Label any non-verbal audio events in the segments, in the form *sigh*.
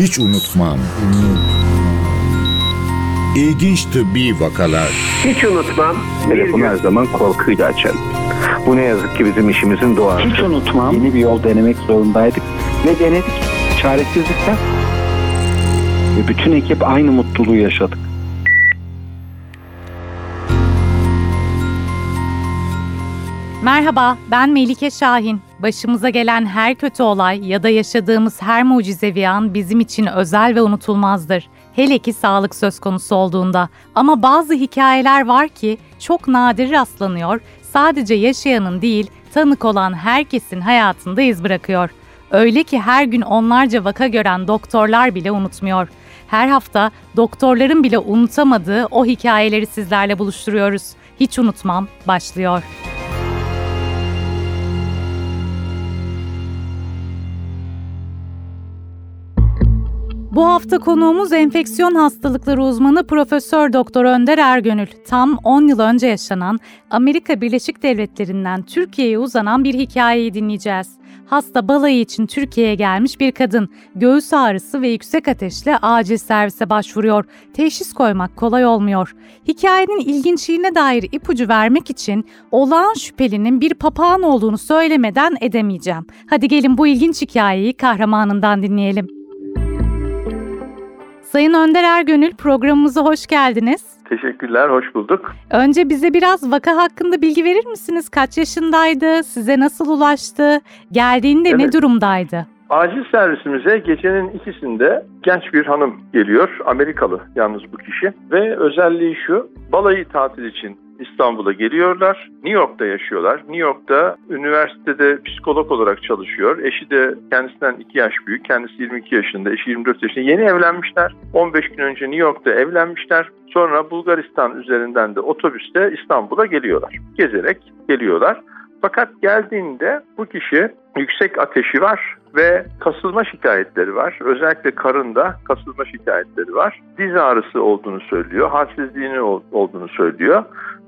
Hiç unutmam. İlginç tıbbi vakalar. Hiç unutmam. Telefonu her zaman korkuyla açarım. Bu ne yazık ki bizim işimizin doğası. Hiç unutmam. Yeni bir yol denemek zorundaydık ve denedik. Çaresizlikten. Ve bütün ekip aynı mutluluğu yaşadık. Merhaba, ben Melike Şahin. Başımıza gelen her kötü olay ya da yaşadığımız her mucizevi an bizim için özel ve unutulmazdır. Hele ki sağlık söz konusu olduğunda. Ama bazı hikayeler var ki çok nadir rastlanıyor, sadece yaşayanın değil, tanık olan herkesin hayatında iz bırakıyor. Öyle ki her gün onlarca vaka gören doktorlar bile unutmuyor. Her hafta doktorların bile unutamadığı o hikayeleri sizlerle buluşturuyoruz. Hiç unutmam başlıyor. Bu hafta konuğumuz enfeksiyon hastalıkları uzmanı Profesör Doktor Önder Ergönül. Tam 10 yıl önce yaşanan Amerika Birleşik Devletleri'nden Türkiye'ye uzanan bir hikayeyi dinleyeceğiz. Hasta balayı için Türkiye'ye gelmiş bir kadın göğüs ağrısı ve yüksek ateşle acil servise başvuruyor. Teşhis koymak kolay olmuyor. Hikayenin ilginçliğine dair ipucu vermek için olağan şüphelinin bir papağan olduğunu söylemeden edemeyeceğim. Hadi gelin bu ilginç hikayeyi kahramanından dinleyelim. Sayın Önder Ergönül programımıza hoş geldiniz. Teşekkürler, hoş bulduk. Önce bize biraz vaka hakkında bilgi verir misiniz? Kaç yaşındaydı? Size nasıl ulaştı? Geldiğinde Evet. ne durumdaydı? Acil servisimize gecenin ikisinde genç bir hanım geliyor. Amerikalı yalnız bu kişi. Ve özelliği şu, balayı tatil için İstanbul'a geliyorlar. New York'ta yaşıyorlar. New York'ta üniversitede psikolog olarak çalışıyor. Eşi de kendisinden 2 yaş büyük. Kendisi 22 yaşında, eşi 24 yaşında. Yeni evlenmişler. 15 gün önce New York'ta evlenmişler. Sonra Bulgaristan üzerinden de otobüste İstanbul'a geliyorlar. Gezerek geliyorlar. Fakat geldiğinde bu kişi yüksek ateşi var ve kasılma şikayetleri var. Özellikle karında kasılma şikayetleri var. Diz ağrısı olduğunu söylüyor, halsizliğinin ol- olduğunu söylüyor.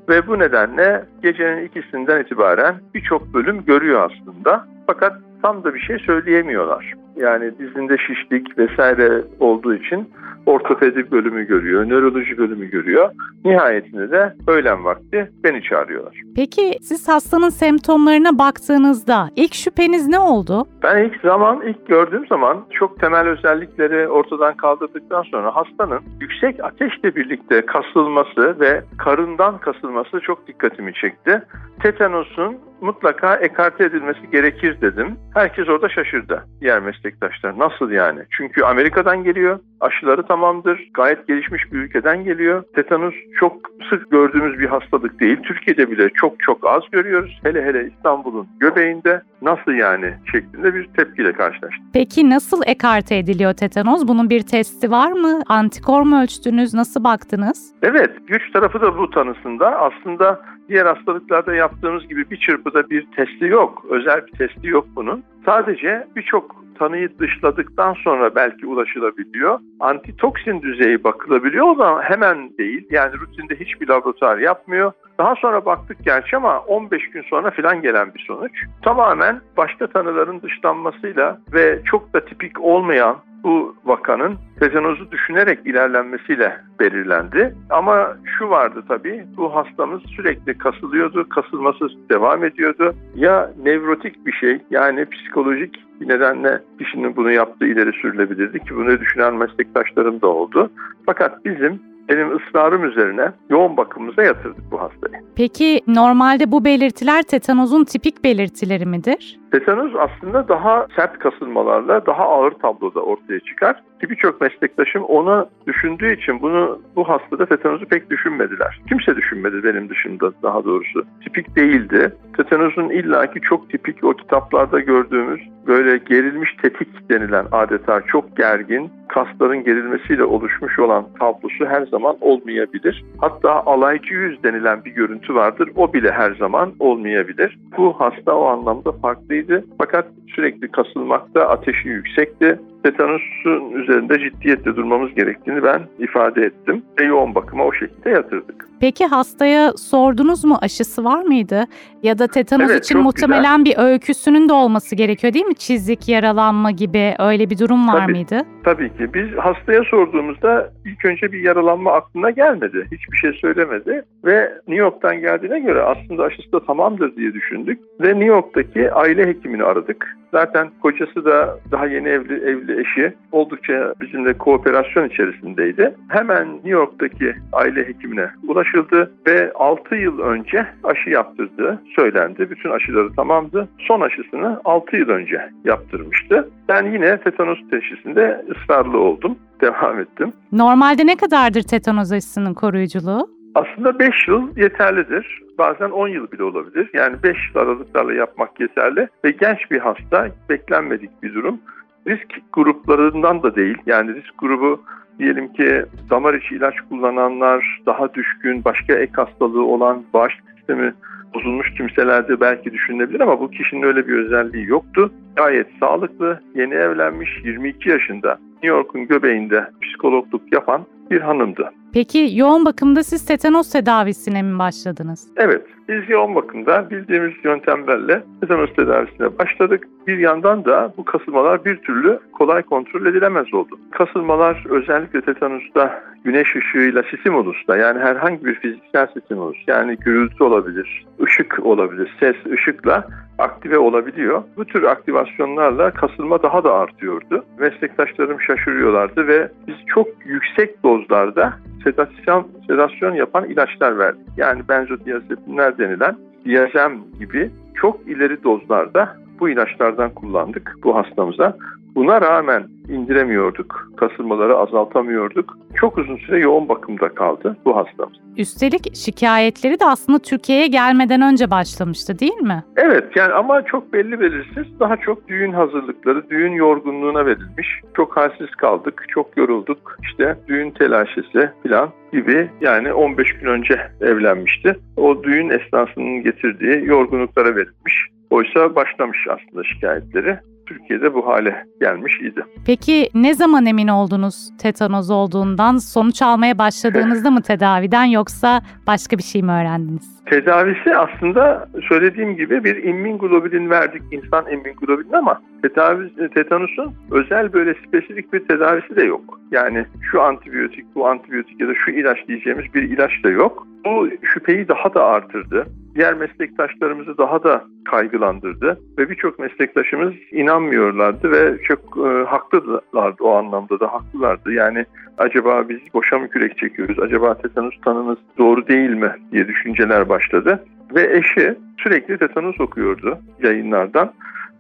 Ve bu nedenle gecenin ikisinden itibaren birçok bölüm görüyor aslında. Fakat tam da bir şey söyleyemiyorlar. Yani dizinde şişlik vesaire olduğu için ortopedi bölümü görüyor, nöroloji bölümü görüyor. Nihayetinde de öğlen vakti beni çağırıyorlar. Peki siz hastanın semptomlarına baktığınızda ilk şüpheniz ne oldu? Ben ilk zaman, ilk gördüğüm zaman çok temel özellikleri ortadan kaldırdıktan sonra hastanın yüksek ateşle birlikte kasılması ve karından kasılması çok dikkatimi çekti. Tetanosun mutlaka ekarte edilmesi gerekir dedim. Herkes orada şaşırdı diğer meslektaşlar. Nasıl yani? Çünkü Amerika'dan geliyor, aşıları tamamdır, gayet gelişmiş bir ülkeden geliyor. Tetanus çok sık gördüğümüz bir hastalık değil. Türkiye'de bile çok çok az görüyoruz. Hele hele İstanbul'un göbeğinde nasıl yani şeklinde bir tepkiyle karşılaştık. Peki nasıl ekarte ediliyor tetanoz? Bunun bir testi var mı? Antikor mu ölçtünüz? Nasıl baktınız? Evet, güç tarafı da bu tanısında. Aslında diğer hastalıklarda yaptığımız gibi bir çırpıda bir testi yok. Özel bir testi yok bunun. Sadece birçok tanıyı dışladıktan sonra belki ulaşılabiliyor. Antitoksin düzeyi bakılabiliyor da hemen değil. Yani rutinde hiçbir laboratuvar yapmıyor. Daha sonra baktık gerçi ama 15 gün sonra filan gelen bir sonuç. Tamamen başka tanıların dışlanmasıyla ve çok da tipik olmayan bu vakanın tetanozu düşünerek ilerlenmesiyle belirlendi. Ama şu vardı tabii, bu hastamız sürekli kasılıyordu, kasılması devam ediyordu. Ya nevrotik bir şey, yani psikolojik nedenle kişinin bunu yaptığı ileri sürülebilirdi ki bunu düşünen meslektaşlarım da oldu. Fakat bizim benim ısrarım üzerine yoğun bakımımıza yatırdık bu hastayı. Peki normalde bu belirtiler tetanozun tipik belirtileri midir? Tetanoz aslında daha sert kasılmalarla daha ağır tabloda ortaya çıkar. Birçok meslektaşım onu düşündüğü için bunu bu hastada tetanozu pek düşünmediler. Kimse düşünmedi benim dışında daha doğrusu. Tipik değildi. Tetanozun illaki çok tipik o kitaplarda gördüğümüz böyle gerilmiş tetik denilen adeta çok gergin kasların gerilmesiyle oluşmuş olan tablosu her zaman olmayabilir. Hatta alaycı yüz denilen bir görüntü vardır. O bile her zaman olmayabilir. Bu hasta o anlamda farklıydı. Fakat sürekli kasılmakta, ateşi yüksekti. Tetanosun üzerinde ciddiyetle durmamız gerektiğini ben ifade ettim. Ve yoğun bakıma o şekilde yatırdık. Peki hastaya sordunuz mu aşısı var mıydı? Ya da tetanos Evet, için muhtemelen bir öyküsünün de olması gerekiyor değil mi? Çizik, yaralanma gibi öyle bir durum var Tabii. mıydı? Tabii ki. Biz hastaya sorduğumuzda ilk önce bir yaralanma aklına gelmedi. Hiçbir şey söylemedi. Ve New York'tan geldiğine göre aslında aşısı da tamamdır diye düşündük. Ve New York'taki aile hekimini aradık. Zaten kocası da daha yeni evli, evli eşi oldukça bizimle kooperasyon içerisindeydi. Hemen New York'taki aile hekimine ulaşıldı ve 6 yıl önce aşı yaptırdığı söylendi. Bütün aşıları tamamdı. Son aşısını 6 yıl önce yaptırmıştı. Ben yine tetanos teşhisinde ısrarlı oldum. *laughs* Devam ettim. Normalde ne kadardır tetanoz aşısının koruyuculuğu? Aslında 5 yıl yeterlidir. Bazen 10 yıl bile olabilir. Yani 5 yıl aralıklarla yapmak yeterli. Ve genç bir hasta beklenmedik bir durum. Risk gruplarından da değil. Yani risk grubu diyelim ki damar içi ilaç kullananlar, daha düşkün, başka ek hastalığı olan, bağışıklık sistemi bozulmuş kimselerde belki düşünülebilir ama bu kişinin öyle bir özelliği yoktu. Gayet sağlıklı, yeni evlenmiş, 22 yaşında New York'un göbeğinde psikologluk yapan bir hanımdı. Peki yoğun bakımda siz tetanos tedavisine mi başladınız? Evet, biz yoğun bakımda bildiğimiz yöntemlerle tetanos tedavisine başladık. Bir yandan da bu kasılmalar bir türlü kolay kontrol edilemez oldu. Kasılmalar özellikle tetanusta güneş ışığıyla stimulusta yani herhangi bir fiziksel stimulus yani gürültü olabilir, ışık olabilir, ses, ışıkla aktive olabiliyor. Bu tür aktivasyonlarla kasılma daha da artıyordu. Meslektaşlarım şaşırıyorlardı ve biz çok yüksek dozlarda sedasyon, sedasyon yapan ilaçlar verdik. Yani benzodiazepinler denilen diazem gibi çok ileri dozlarda bu ilaçlardan kullandık bu hastamıza. Buna rağmen indiremiyorduk, kasılmaları azaltamıyorduk. Çok uzun süre yoğun bakımda kaldı bu hastamız. Üstelik şikayetleri de aslında Türkiye'ye gelmeden önce başlamıştı değil mi? Evet yani ama çok belli belirsiz daha çok düğün hazırlıkları, düğün yorgunluğuna verilmiş. Çok halsiz kaldık, çok yorulduk. İşte düğün telaşesi falan gibi yani 15 gün önce evlenmişti. O düğün esnasının getirdiği yorgunluklara verilmiş. Oysa başlamış aslında şikayetleri. Türkiye'de bu hale gelmiş idi. Peki ne zaman emin oldunuz tetanoz olduğundan? Sonuç almaya başladığınızda mı *laughs* tedaviden yoksa başka bir şey mi öğrendiniz? Tedavisi aslında söylediğim gibi bir immunglobulin verdik insan immunglobulin ama tedavi, tetanusun özel böyle spesifik bir tedavisi de yok. Yani şu antibiyotik, bu antibiyotik ya da şu ilaç diyeceğimiz bir ilaç da yok. Bu şüpheyi daha da artırdı. Diğer meslektaşlarımızı daha da kaygılandırdı ve birçok meslektaşımız inanmıyorlardı ve çok e, haklılardı o anlamda da haklılardı. Yani acaba biz boşa mı kürek çekiyoruz, acaba tetanus tanımız doğru değil mi diye düşünceler başladı. Ve eşi sürekli tetanus okuyordu yayınlardan.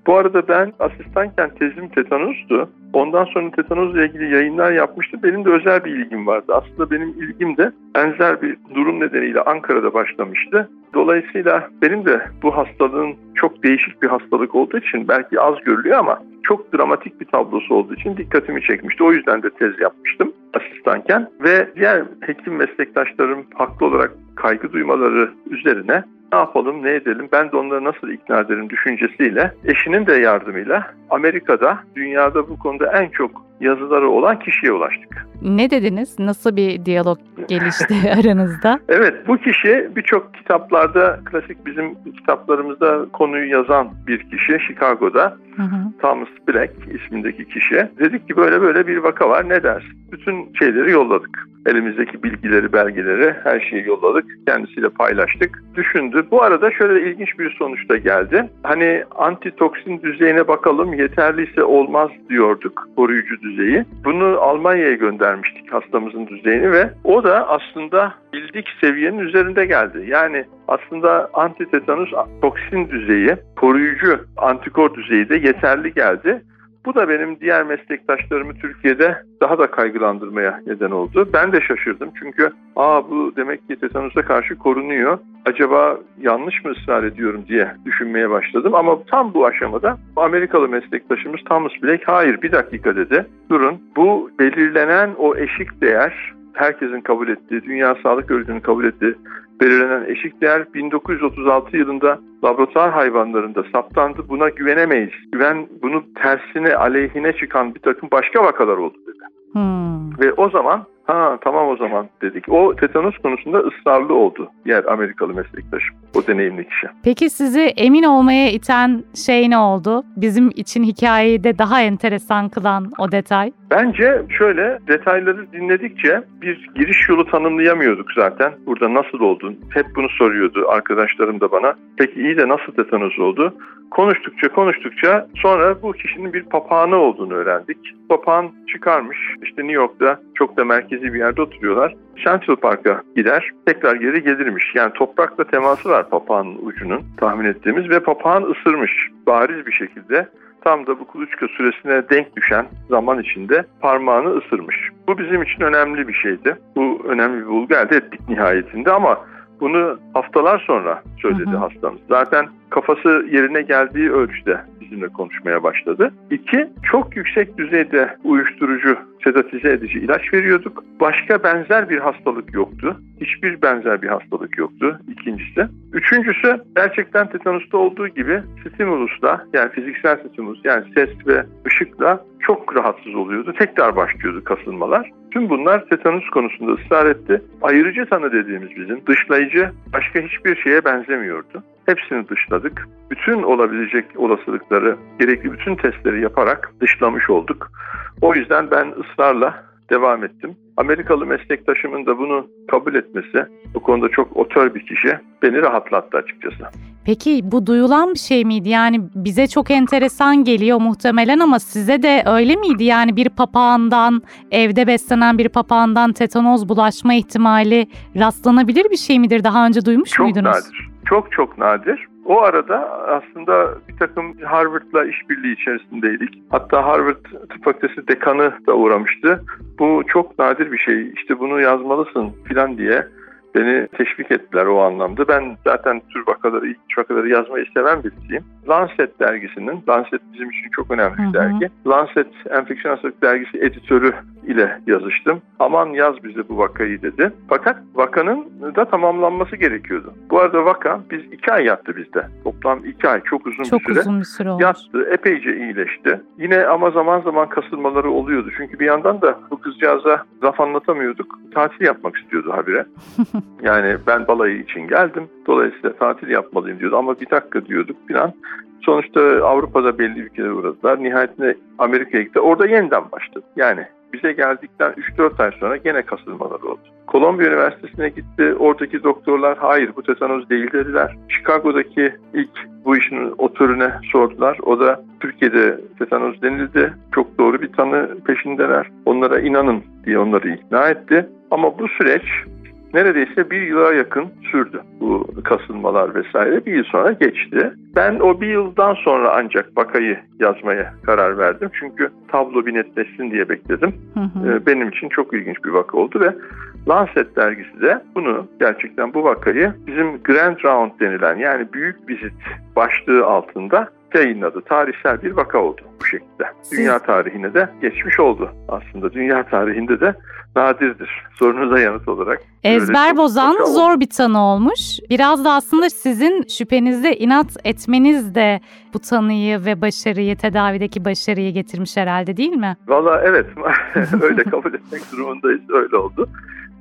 Bu arada ben asistanken tezim tetanustu. Ondan sonra tetanusla ilgili yayınlar yapmıştı. Benim de özel bir ilgim vardı. Aslında benim ilgim de benzer bir durum nedeniyle Ankara'da başlamıştı. Dolayısıyla benim de bu hastalığın çok değişik bir hastalık olduğu için belki az görülüyor ama çok dramatik bir tablosu olduğu için dikkatimi çekmişti. O yüzden de tez yapmıştım asistanken ve diğer hekim meslektaşlarım haklı olarak kaygı duymaları üzerine ne yapalım ne edelim ben de onları nasıl ikna ederim düşüncesiyle eşinin de yardımıyla Amerika'da dünyada bu konuda en çok yazıları olan kişiye ulaştık. Ne dediniz? Nasıl bir diyalog gelişti *laughs* aranızda? Evet bu kişi birçok kitaplarda klasik bizim kitaplarımızda konuyu yazan bir kişi Chicago'da Hı hı. Thomas Black ismindeki kişi. Dedik ki böyle böyle bir vaka var ne dersin? Bütün şeyleri yolladık. Elimizdeki bilgileri, belgeleri her şeyi yolladık. Kendisiyle paylaştık. Düşündü. Bu arada şöyle ilginç bir sonuç da geldi. Hani antitoksin düzeyine bakalım yeterliyse olmaz diyorduk koruyucu düzeyi. Bunu Almanya'ya göndermiştik hastamızın düzeyini ve o da aslında bildik seviyenin üzerinde geldi. Yani aslında antitetanus toksin düzeyi, koruyucu antikor düzeyi de yeterli geldi. Bu da benim diğer meslektaşlarımı Türkiye'de daha da kaygılandırmaya neden oldu. Ben de şaşırdım çünkü aa bu demek ki tetanusa karşı korunuyor. Acaba yanlış mı ısrar ediyorum diye düşünmeye başladım. Ama tam bu aşamada Amerikalı meslektaşımız Thomas Blake hayır bir dakika dedi. Durun bu belirlenen o eşik değer herkesin kabul ettiği, Dünya Sağlık Örgütü'nün kabul ettiği belirlenen eşik değer 1936 yılında laboratuvar hayvanlarında saptandı. Buna güvenemeyiz. Güven bunu tersine aleyhine çıkan bir takım başka vakalar oldu dedi. Hmm. Ve o zaman ha tamam o zaman dedik. O tetanos konusunda ısrarlı oldu diğer Amerikalı meslektaşım. O deneyimli kişi. Peki sizi emin olmaya iten şey ne oldu? Bizim için hikayeyi de daha enteresan kılan o detay. Bence şöyle detayları dinledikçe bir giriş yolu tanımlayamıyorduk zaten. Burada nasıl oldun? Hep bunu soruyordu arkadaşlarım da bana. Peki iyi de nasıl tetanos oldu? Konuştukça konuştukça sonra bu kişinin bir papağanı olduğunu öğrendik. Papağan çıkarmış. İşte New York'ta çok da merkezi bir yerde oturuyorlar. Central Park'a gider, tekrar geri gelirmiş. Yani toprakla teması var papağanın ucunun tahmin ettiğimiz ve papağan ısırmış bariz bir şekilde. Tam da bu kuluçka süresine denk düşen zaman içinde parmağını ısırmış. Bu bizim için önemli bir şeydi. Bu önemli bir bulgu elde ettik nihayetinde ama bunu haftalar sonra söyledi Hı hı. hastamız. Zaten kafası yerine geldiği ölçüde bizimle konuşmaya başladı. İki, çok yüksek düzeyde uyuşturucu, sedatize edici ilaç veriyorduk. Başka benzer bir hastalık yoktu. Hiçbir benzer bir hastalık yoktu ikincisi. Üçüncüsü gerçekten tetanusta olduğu gibi stimulusla yani fiziksel stimulus yani ses ve ışıkla çok rahatsız oluyordu. Tekrar başlıyordu kasılmalar. Tüm bunlar tetanus konusunda ısrar etti. Ayırıcı tanı dediğimiz bizim dışlayıcı başka hiçbir şeye benzemiyordu. Hepsini dışladık. Bütün olabilecek olasılıkları, gerekli bütün testleri yaparak dışlamış olduk. O yüzden ben ısrarla devam ettim. Amerikalı meslektaşımın da bunu kabul etmesi, bu konuda çok otör bir kişi, beni rahatlattı açıkçası. Peki bu duyulan bir şey miydi? Yani bize çok enteresan geliyor muhtemelen ama size de öyle miydi? Yani bir papağandan, evde beslenen bir papağandan tetanoz bulaşma ihtimali rastlanabilir bir şey midir? Daha önce duymuş Çok muydunuz? nadir. Çok çok nadir. O arada aslında bir takım Harvard'la işbirliği içerisindeydik. Hatta Harvard Tıp Fakültesi dekanı da uğramıştı. Bu çok nadir bir şey. İşte bunu yazmalısın filan diye beni teşvik ettiler o anlamda. Ben zaten tür vakaları, ilk vakaları yazmayı seven birisiyim. Lancet dergisinin, Lancet bizim için çok önemli bir Hı hı. dergi. Lancet Enfeksiyon Hastalık Dergisi editörü ile yazıştım. Aman yaz bize bu vakayı dedi. Fakat vakanın da tamamlanması gerekiyordu. Bu arada vaka biz iki ay yattı bizde. Toplam iki ay çok uzun Çok bir süre. uzun bir süre olmuş. Yattı, epeyce iyileşti. Yine ama zaman zaman kasılmaları oluyordu. Çünkü bir yandan da bu kızcağıza laf anlatamıyorduk. Tatil yapmak istiyordu habire. *laughs* Yani ben balayı için geldim. Dolayısıyla tatil yapmalıyım diyordu. Ama bir dakika diyorduk falan. Sonuçta Avrupa'da belli ülkelere uğradılar. Nihayetinde Amerika'ya gitti. Orada yeniden başladı. Yani bize geldikten 3-4 ay sonra gene kasılmalar oldu. Kolombiya Üniversitesi'ne gitti. Oradaki doktorlar hayır bu tetanoz değil dediler. Chicago'daki ilk bu işin otorine sordular. O da Türkiye'de tetanoz denildi. Çok doğru bir tanı peşindeler. Onlara inanın diye onları ikna etti. Ama bu süreç neredeyse bir yıla yakın sürdü bu kasılmalar vesaire. Bir yıl sonra geçti. Ben o bir yıldan sonra ancak vakayı yazmaya karar verdim. Çünkü tablo bir netleşsin diye bekledim. Hı hı. Ee, Benim için çok ilginç bir vaka oldu ve Lancet dergisi de bunu gerçekten bu vakayı bizim Grand Round denilen yani büyük vizit başlığı altında yayınladı. Tarihsel bir vaka oldu bu şekilde. Siz- Dünya tarihine de geçmiş oldu aslında. Dünya tarihinde de nadirdir. Sorunuza yanıt olarak. Ezber çok bozan oldu. zor bir tanı olmuş. Biraz da aslında sizin şüphenizde inat etmeniz de bu tanıyı ve başarıyı, tedavideki başarıyı getirmiş herhalde değil mi? Valla evet *laughs* öyle kabul *laughs* etmek durumundayız öyle oldu.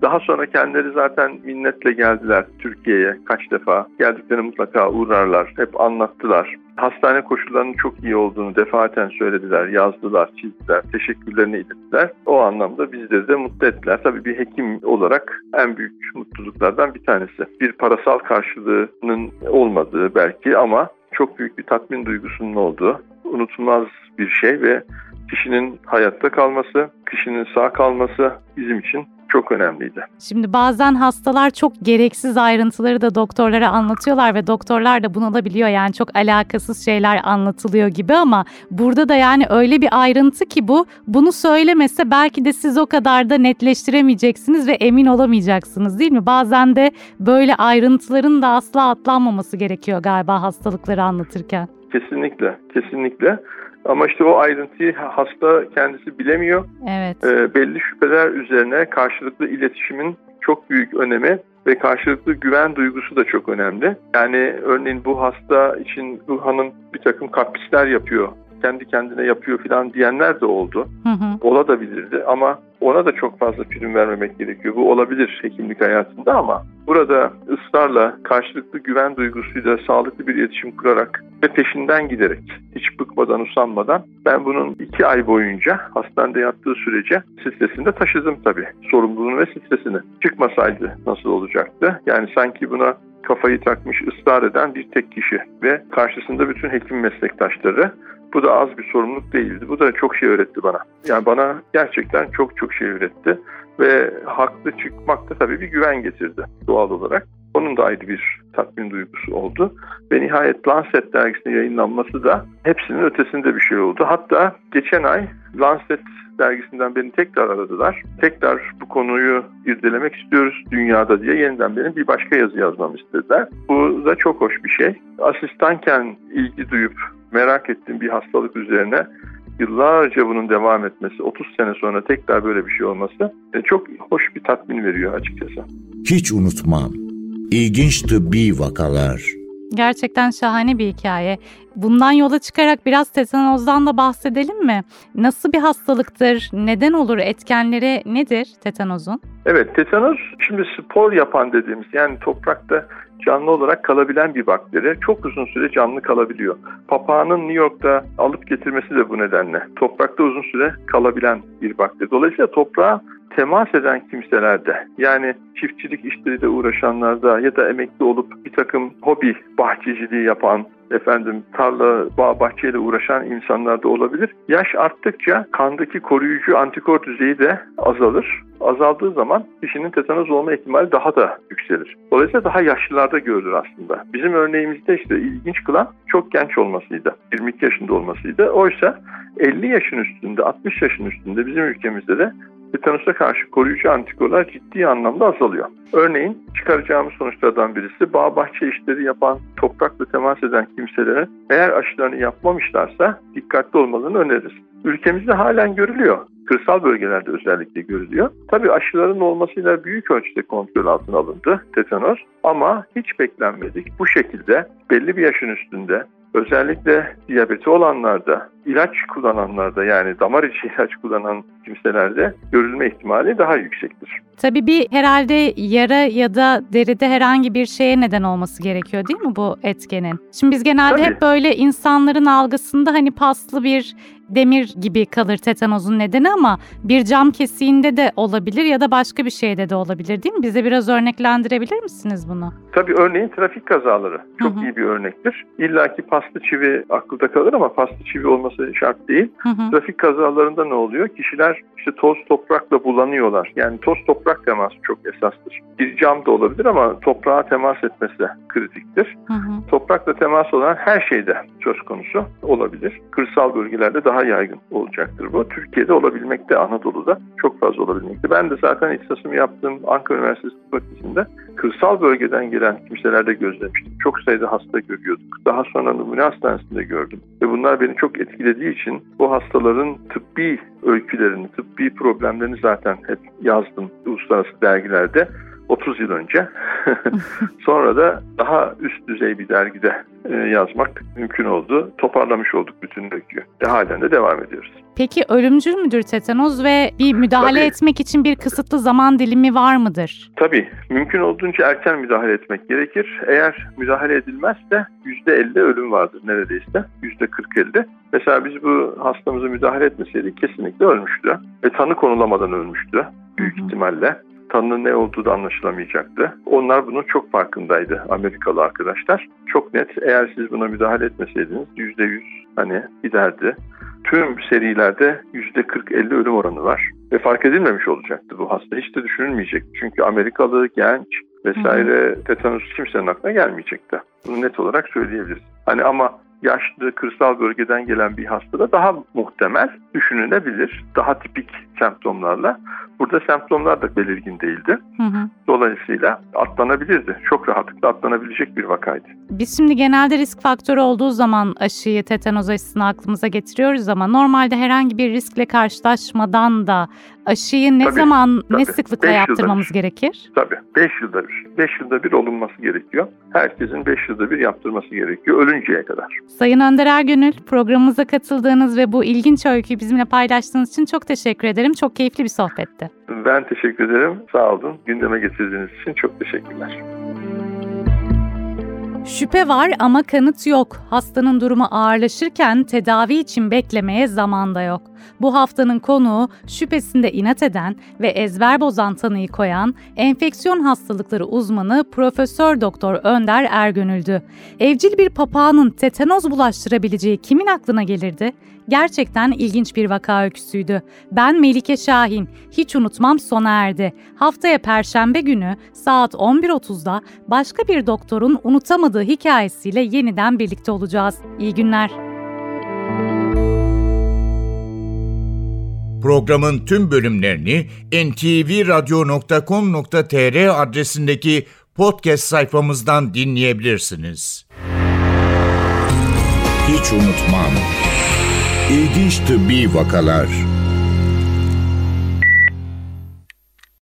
Daha sonra kendileri zaten minnetle geldiler Türkiye'ye kaç defa. Geldiklerinde mutlaka uğrarlar. Hep anlattılar. Hastane koşullarının çok iyi olduğunu defaten söylediler, yazdılar, çizdiler, teşekkürlerini ilettiler. O anlamda bizleri de mutlu ettiler. Tabii bir hekim olarak en büyük mutluluklardan bir tanesi. Bir parasal karşılığının olmadığı belki ama çok büyük bir tatmin duygusunun olduğu unutulmaz bir şey ve kişinin hayatta kalması, kişinin sağ kalması bizim için çok önemliydi. Şimdi bazen hastalar çok gereksiz ayrıntıları da doktorlara anlatıyorlar ve doktorlar da bunalabiliyor. Yani çok alakasız şeyler anlatılıyor gibi ama burada da yani öyle bir ayrıntı ki bu bunu söylemese belki de siz o kadar da netleştiremeyeceksiniz ve emin olamayacaksınız değil mi? Bazen de böyle ayrıntıların da asla atlanmaması gerekiyor galiba hastalıkları anlatırken. Kesinlikle, kesinlikle. Ama işte o ayrıntıyı hasta kendisi bilemiyor. Evet. Ee, belli şüpheler üzerine karşılıklı iletişimin çok büyük önemi ve karşılıklı güven duygusu da çok önemli. Yani örneğin bu hasta için bu hanım bir takım kaprisler yapıyor kendi kendine yapıyor falan diyenler de oldu. Hı hı. Ola da bilirdi ama ona da çok fazla prim vermemek gerekiyor. Bu olabilir hekimlik hayatında ama burada ısrarla karşılıklı güven duygusuyla sağlıklı bir iletişim kurarak ve peşinden giderek hiç bıkmadan usanmadan ben bunun iki ay boyunca hastanede yattığı sürece stresinde taşıdım tabii. Sorumluluğunu ve stresini. Çıkmasaydı nasıl olacaktı? Yani sanki buna kafayı takmış ısrar eden bir tek kişi ve karşısında bütün hekim meslektaşları bu da az bir sorumluluk değildi. Bu da çok şey öğretti bana. Yani bana gerçekten çok çok şey öğretti. Ve haklı çıkmak da tabii bir güven getirdi doğal olarak. Onun da ayrı bir tatmin duygusu oldu. Ve nihayet Lancet dergisinde yayınlanması da hepsinin ötesinde bir şey oldu. Hatta geçen ay Lancet dergisinden beni tekrar aradılar. Tekrar bu konuyu irdelemek istiyoruz dünyada diye yeniden benim bir başka yazı yazmamı istediler. Bu da çok hoş bir şey. Asistanken ilgi duyup merak ettiğim bir hastalık üzerine yıllarca bunun devam etmesi, 30 sene sonra tekrar böyle bir şey olması e, çok hoş bir tatmin veriyor açıkçası. Hiç unutmam. İlginç tıbbi vakalar. Gerçekten şahane bir hikaye. Bundan yola çıkarak biraz tetanozdan da bahsedelim mi? Nasıl bir hastalıktır? Neden olur? Etkenleri nedir tetanozun? Evet, tetanoz şimdi spor yapan dediğimiz yani toprakta canlı olarak kalabilen bir bakteri. Çok uzun süre canlı kalabiliyor. Papağanın New York'ta alıp getirmesi de bu nedenle. Toprakta uzun süre kalabilen bir bakteri. Dolayısıyla toprağa temas eden kimselerde yani çiftçilik işleriyle uğraşanlarda ya da emekli olup bir takım hobi bahçeciliği yapan efendim tarla, bağ, bahçeyle uğraşan insanlarda olabilir. Yaş arttıkça kandaki koruyucu antikor düzeyi de azalır. Azaldığı zaman kişinin tetanoz olma ihtimali daha da yükselir. Dolayısıyla daha yaşlılarda görülür aslında. Bizim örneğimizde işte ilginç kılan çok genç olmasıydı. 22 yaşında olmasıydı. Oysa 50 yaşın üstünde, 60 yaşın üstünde bizim ülkemizde de tetanusa karşı koruyucu antikorlar ciddi anlamda azalıyor. Örneğin çıkaracağımız sonuçlardan birisi bağ bahçe işleri yapan, toprakla temas eden kimselere eğer aşılarını yapmamışlarsa dikkatli olmalarını öneririz. Ülkemizde halen görülüyor. Kırsal bölgelerde özellikle görülüyor. Tabii aşıların olmasıyla büyük ölçüde kontrol altına alındı tetanos ama hiç beklenmedik. Bu şekilde belli bir yaşın üstünde özellikle diyabeti olanlarda, ilaç kullananlarda yani damar içi ilaç kullanan kimselerde görülme ihtimali daha yüksektir. Tabii bir herhalde yara ya da deride herhangi bir şeye neden olması gerekiyor değil mi bu etkenin? Şimdi biz genelde Tabii. hep böyle insanların algısında hani paslı bir demir gibi kalır tetanozun nedeni ama bir cam kesiğinde de olabilir ya da başka bir şeyde de olabilir değil mi? Bize biraz örneklendirebilir misiniz bunu? Tabii örneğin trafik kazaları çok Hı hı. iyi bir örnektir. İlla ki paslı çivi akılda kalır ama paslı çivi olması şart değil. Hı hı. Trafik kazalarında ne oluyor? Kişiler işte toz toprakla bulanıyorlar. Yani toz toprak teması çok esastır. Bir cam da olabilir ama toprağa temas etmesi de kritiktir. Hı hı. Toprakla temas olan her şeyde söz konusu olabilir. Kırsal bölgelerde daha yaygın olacaktır bu. Türkiye'de olabilmekte, Anadolu'da çok fazla olabilmekte. Ben de zaten ihtisasımı yaptığım Ankara Üniversitesi Fakültesi'nde kırsal bölgeden gelen kimselerde gözlemiştim. Çok sayıda hasta görüyorduk. Daha sonra numune hastanesinde gördüm. Ve bunlar beni çok etkilediği için bu hastaların tıbbi öykülerini, tıbbi problemlerini zaten hep yazdım uluslararası dergilerde. 30 yıl önce. *laughs* Sonra da daha üst düzey bir dergide e, yazmak mümkün oldu. Toparlamış olduk bütün öyküyü. Ve halen de devam ediyoruz. Peki ölümcül müdür tetanoz ve bir müdahale Tabii. etmek için bir kısıtlı zaman dilimi var mıdır? Tabii mümkün olduğunca erken müdahale etmek gerekir. Eğer müdahale edilmezse %50 ölüm vardır neredeyse. %40-50. Mesela biz bu hastamızı müdahale etmeseydik kesinlikle ölmüştü. Ve tanı konulamadan ölmüştü büyük ihtimalle. Tanının ne olduğu da anlaşılamayacaktı. Onlar bunun çok farkındaydı Amerikalı arkadaşlar. Çok net eğer siz buna müdahale etmeseydiniz %100 hani giderdi. Tüm serilerde %40-50 ölüm oranı var. Ve fark edilmemiş olacaktı bu hasta. Hiç de düşünülmeyecek. Çünkü Amerikalı, genç vesaire tetanus kimsenin aklına gelmeyecekti. Bunu net olarak söyleyebiliriz. Hani ama yaşlı, kırsal bölgeden gelen bir hastada daha muhtemel düşünülebilir. Daha tipik semptomlarla. Burada semptomlar da belirgin değildi. Hı hı. Dolayısıyla atlanabilirdi. Çok rahatlıkla atlanabilecek bir vakaydı. Biz şimdi genelde risk faktörü olduğu zaman aşıyı tetanoz aşısını aklımıza getiriyoruz ama normalde herhangi bir riskle karşılaşmadan da Aşıyı ne Tabii, zaman, ne tabii. sıklıkla Beş yaptırmamız bir. gerekir? Tabii 5 yılda bir. 5 yılda bir olunması gerekiyor. Herkesin 5 yılda bir yaptırması gerekiyor ölünceye kadar. Sayın Önder Ergönül, programımıza katıldığınız ve bu ilginç öyküyü bizimle paylaştığınız için çok teşekkür ederim. Çok keyifli bir sohbetti. Ben teşekkür ederim. Sağ olun. Gündeme getirdiğiniz için çok teşekkürler. Şüphe var ama kanıt yok. Hastanın durumu ağırlaşırken tedavi için beklemeye zaman da yok. Bu haftanın konuğu şüphesinde inat eden ve ezber bozan tanıyı koyan enfeksiyon hastalıkları uzmanı Profesör Doktor Önder Ergönül'dü. Evcil bir papağanın tetanoz bulaştırabileceği kimin aklına gelirdi? Gerçekten ilginç bir vaka öyküsüydü. Ben Melike Şahin. Hiç unutmam sona erdi. Haftaya Perşembe günü saat 11.30'da başka bir doktorun unutamadığı hikayesiyle yeniden birlikte olacağız. İyi günler. Programın tüm bölümlerini ntvradio.com.tr adresindeki podcast sayfamızdan dinleyebilirsiniz. Hiç unutmam. İlginç tıbbi vakalar.